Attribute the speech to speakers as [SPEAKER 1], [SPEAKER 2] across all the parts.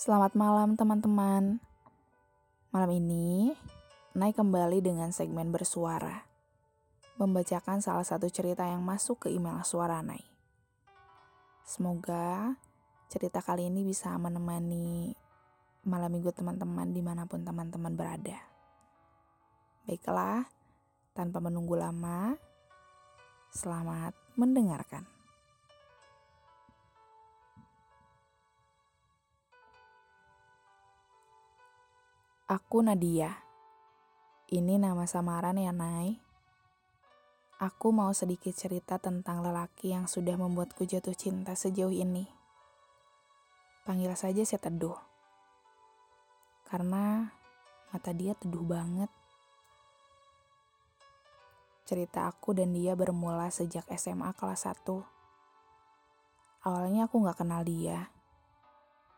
[SPEAKER 1] Selamat malam teman-teman. Malam ini, Nai kembali dengan segmen bersuara. Membacakan salah satu cerita yang masuk ke email suara Nai. Semoga cerita kali ini bisa menemani malam minggu teman-teman di mana pun teman-teman berada. Baiklah, tanpa menunggu lama, selamat mendengarkan. Aku Nadia. Ini nama samaran ya, Nay. Aku mau sedikit cerita tentang lelaki yang sudah membuatku jatuh cinta sejauh ini. Panggil saja si Teduh. Karena mata dia teduh banget. Cerita aku dan dia bermula sejak SMA kelas 1. Awalnya aku gak kenal dia,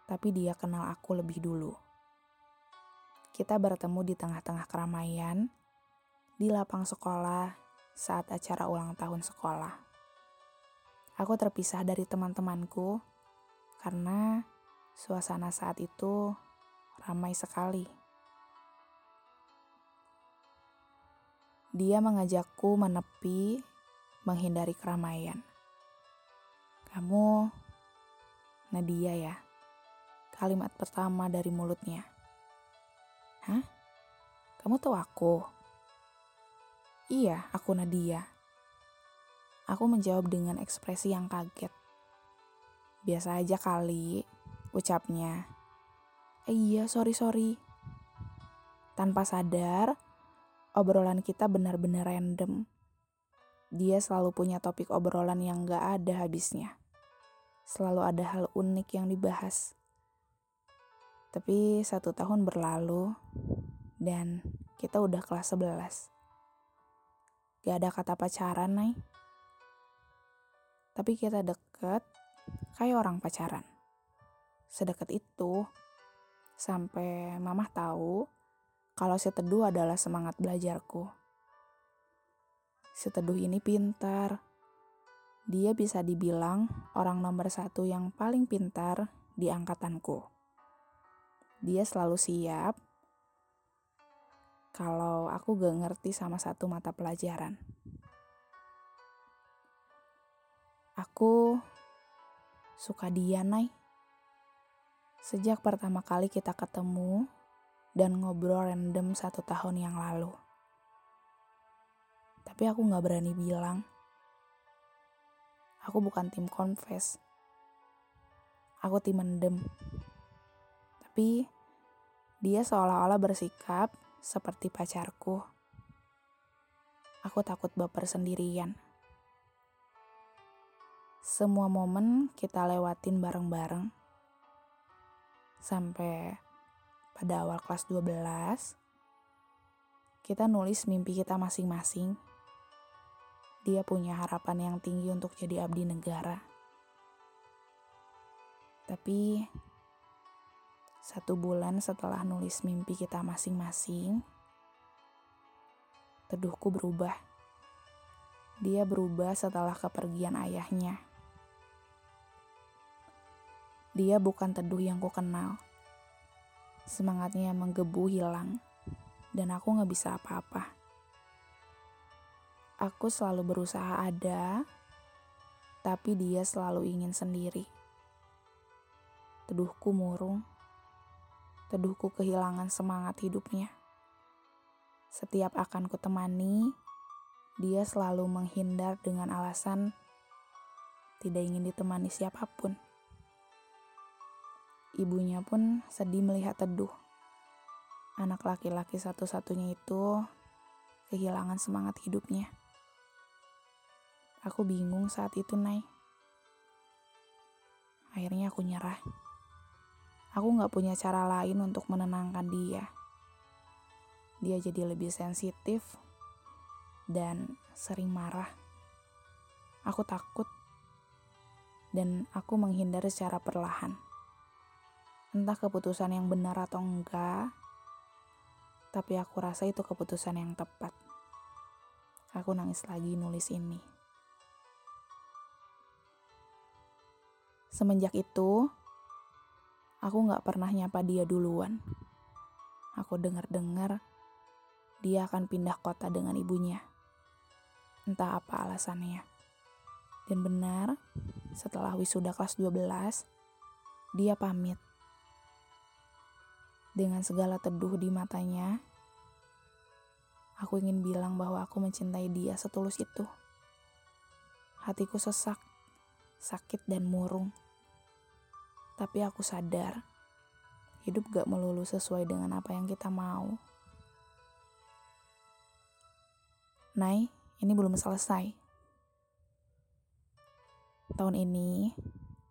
[SPEAKER 1] tapi dia kenal aku lebih dulu kita bertemu di tengah-tengah keramaian di lapang sekolah saat acara ulang tahun sekolah. Aku terpisah dari teman-temanku karena suasana saat itu ramai sekali. Dia mengajakku menepi, menghindari keramaian. Kamu, Nadia ya, kalimat pertama dari mulutnya. Hah? Kamu tahu aku? Iya, aku Nadia. Aku menjawab dengan ekspresi yang kaget. Biasa aja kali, ucapnya. Eh iya, sorry-sorry. Tanpa sadar, obrolan kita benar-benar random. Dia selalu punya topik obrolan yang gak ada habisnya. Selalu ada hal unik yang dibahas. Tapi satu tahun berlalu dan kita udah kelas 11. Gak ada kata pacaran, Nay. Tapi kita deket kayak orang pacaran. Sedekat itu, sampai mamah tahu kalau si Teduh adalah semangat belajarku. Si Teduh ini pintar. Dia bisa dibilang orang nomor satu yang paling pintar di angkatanku dia selalu siap kalau aku gak ngerti sama satu mata pelajaran. Aku suka dia, Nay. Sejak pertama kali kita ketemu dan ngobrol random satu tahun yang lalu. Tapi aku gak berani bilang. Aku bukan tim confess. Aku tim mendem. Tapi dia seolah-olah bersikap seperti pacarku. Aku takut baper sendirian. Semua momen kita lewatin bareng-bareng. Sampai pada awal kelas 12, kita nulis mimpi kita masing-masing. Dia punya harapan yang tinggi untuk jadi abdi negara. Tapi satu bulan setelah nulis mimpi kita masing-masing, teduhku berubah. Dia berubah setelah kepergian ayahnya. Dia bukan teduh yang ku kenal. Semangatnya menggebu hilang, dan aku gak bisa apa-apa. Aku selalu berusaha ada, tapi dia selalu ingin sendiri. Teduhku murung Teduhku kehilangan semangat hidupnya. Setiap akan kutemani, dia selalu menghindar dengan alasan tidak ingin ditemani siapa pun. Ibunya pun sedih melihat Teduh. Anak laki-laki satu-satunya itu kehilangan semangat hidupnya. Aku bingung saat itu, Nay. Akhirnya aku nyerah. Aku gak punya cara lain untuk menenangkan dia. Dia jadi lebih sensitif dan sering marah. Aku takut dan aku menghindar secara perlahan. Entah keputusan yang benar atau enggak, tapi aku rasa itu keputusan yang tepat. Aku nangis lagi nulis ini. Semenjak itu, Aku gak pernah nyapa dia duluan. Aku dengar-dengar dia akan pindah kota dengan ibunya. Entah apa alasannya. Dan benar, setelah wisuda kelas 12, dia pamit. Dengan segala teduh di matanya, aku ingin bilang bahwa aku mencintai dia setulus itu. Hatiku sesak, sakit dan murung. Tapi aku sadar, hidup gak melulu sesuai dengan apa yang kita mau. Nay, ini belum selesai. Tahun ini,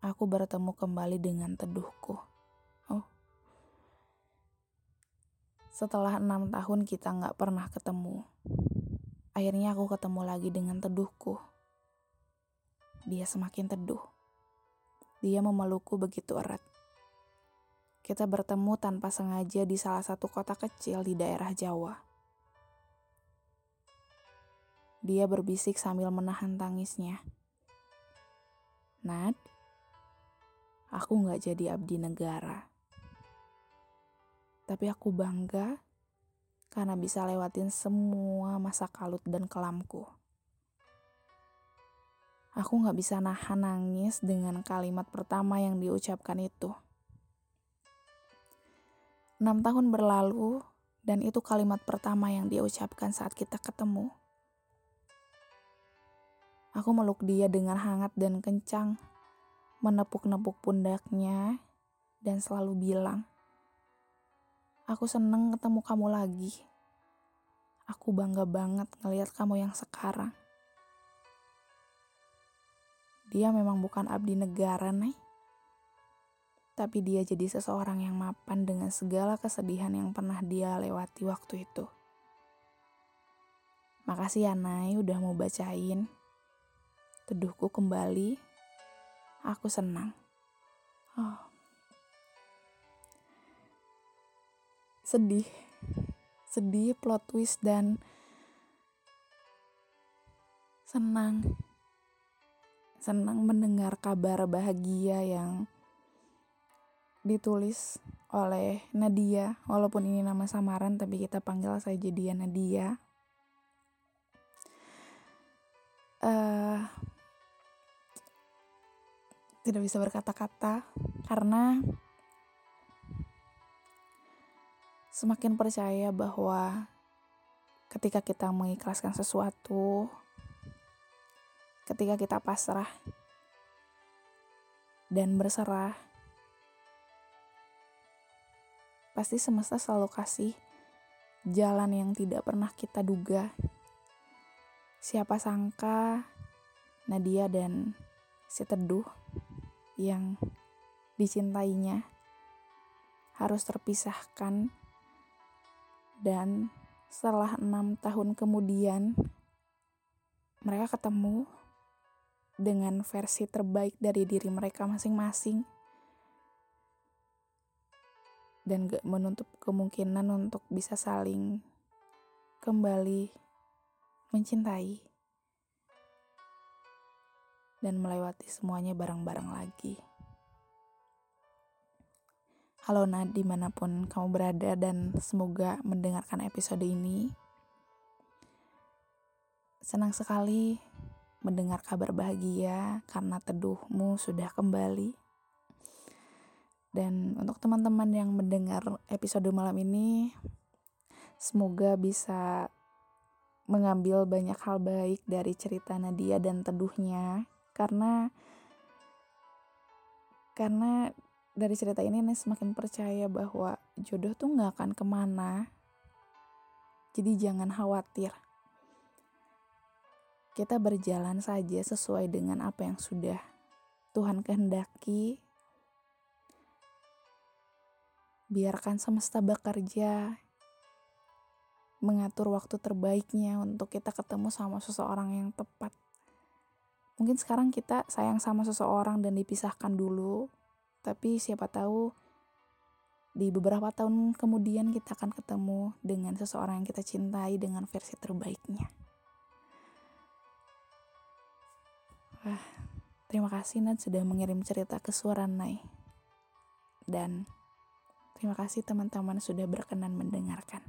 [SPEAKER 1] aku bertemu kembali dengan teduhku. Oh. Setelah enam tahun kita gak pernah ketemu, akhirnya aku ketemu lagi dengan teduhku. Dia semakin teduh. Dia memelukku begitu erat. Kita bertemu tanpa sengaja di salah satu kota kecil di daerah Jawa. Dia berbisik sambil menahan tangisnya. Nad, aku gak jadi abdi negara. Tapi aku bangga karena bisa lewatin semua masa kalut dan kelamku. Aku gak bisa nahan nangis dengan kalimat pertama yang diucapkan itu. Enam tahun berlalu, dan itu kalimat pertama yang dia ucapkan saat kita ketemu. Aku meluk dia dengan hangat dan kencang, menepuk-nepuk pundaknya, dan selalu bilang, Aku seneng ketemu kamu lagi. Aku bangga banget ngeliat kamu yang sekarang. Dia memang bukan abdi negara, nih. Tapi dia jadi seseorang yang mapan dengan segala kesedihan yang pernah dia lewati waktu itu. Makasih ya, Nay, udah mau bacain. Teduhku kembali. Aku senang. Oh. Sedih. Sedih, plot twist, dan senang senang mendengar kabar bahagia yang ditulis oleh Nadia. Walaupun ini nama samaran tapi kita panggil saja dia Nadia. Uh, tidak bisa berkata-kata karena semakin percaya bahwa ketika kita mengikhlaskan sesuatu ketika kita pasrah dan berserah, pasti semesta selalu kasih jalan yang tidak pernah kita duga. Siapa sangka Nadia dan si Teduh yang dicintainya harus terpisahkan dan setelah enam tahun kemudian mereka ketemu dengan versi terbaik dari diri mereka masing-masing dan gak menutup kemungkinan untuk bisa saling kembali mencintai dan melewati semuanya bareng-bareng lagi. Halo Nad, di mana pun kamu berada dan semoga mendengarkan episode ini. Senang sekali mendengar kabar bahagia karena teduhmu sudah kembali. Dan untuk teman-teman yang mendengar episode malam ini, semoga bisa mengambil banyak hal baik dari cerita Nadia dan teduhnya. Karena karena dari cerita ini Nes semakin percaya bahwa jodoh tuh nggak akan ke mana. Jadi jangan khawatir kita berjalan saja sesuai dengan apa yang sudah Tuhan kehendaki biarkan semesta bekerja mengatur waktu terbaiknya untuk kita ketemu sama seseorang yang tepat mungkin sekarang kita sayang sama seseorang dan dipisahkan dulu, tapi siapa tahu di beberapa tahun kemudian kita akan ketemu dengan seseorang yang kita cintai dengan versi terbaiknya. Wah, terima kasih Nat sudah mengirim cerita ke suara Nai. Dan terima kasih teman-teman sudah berkenan mendengarkan.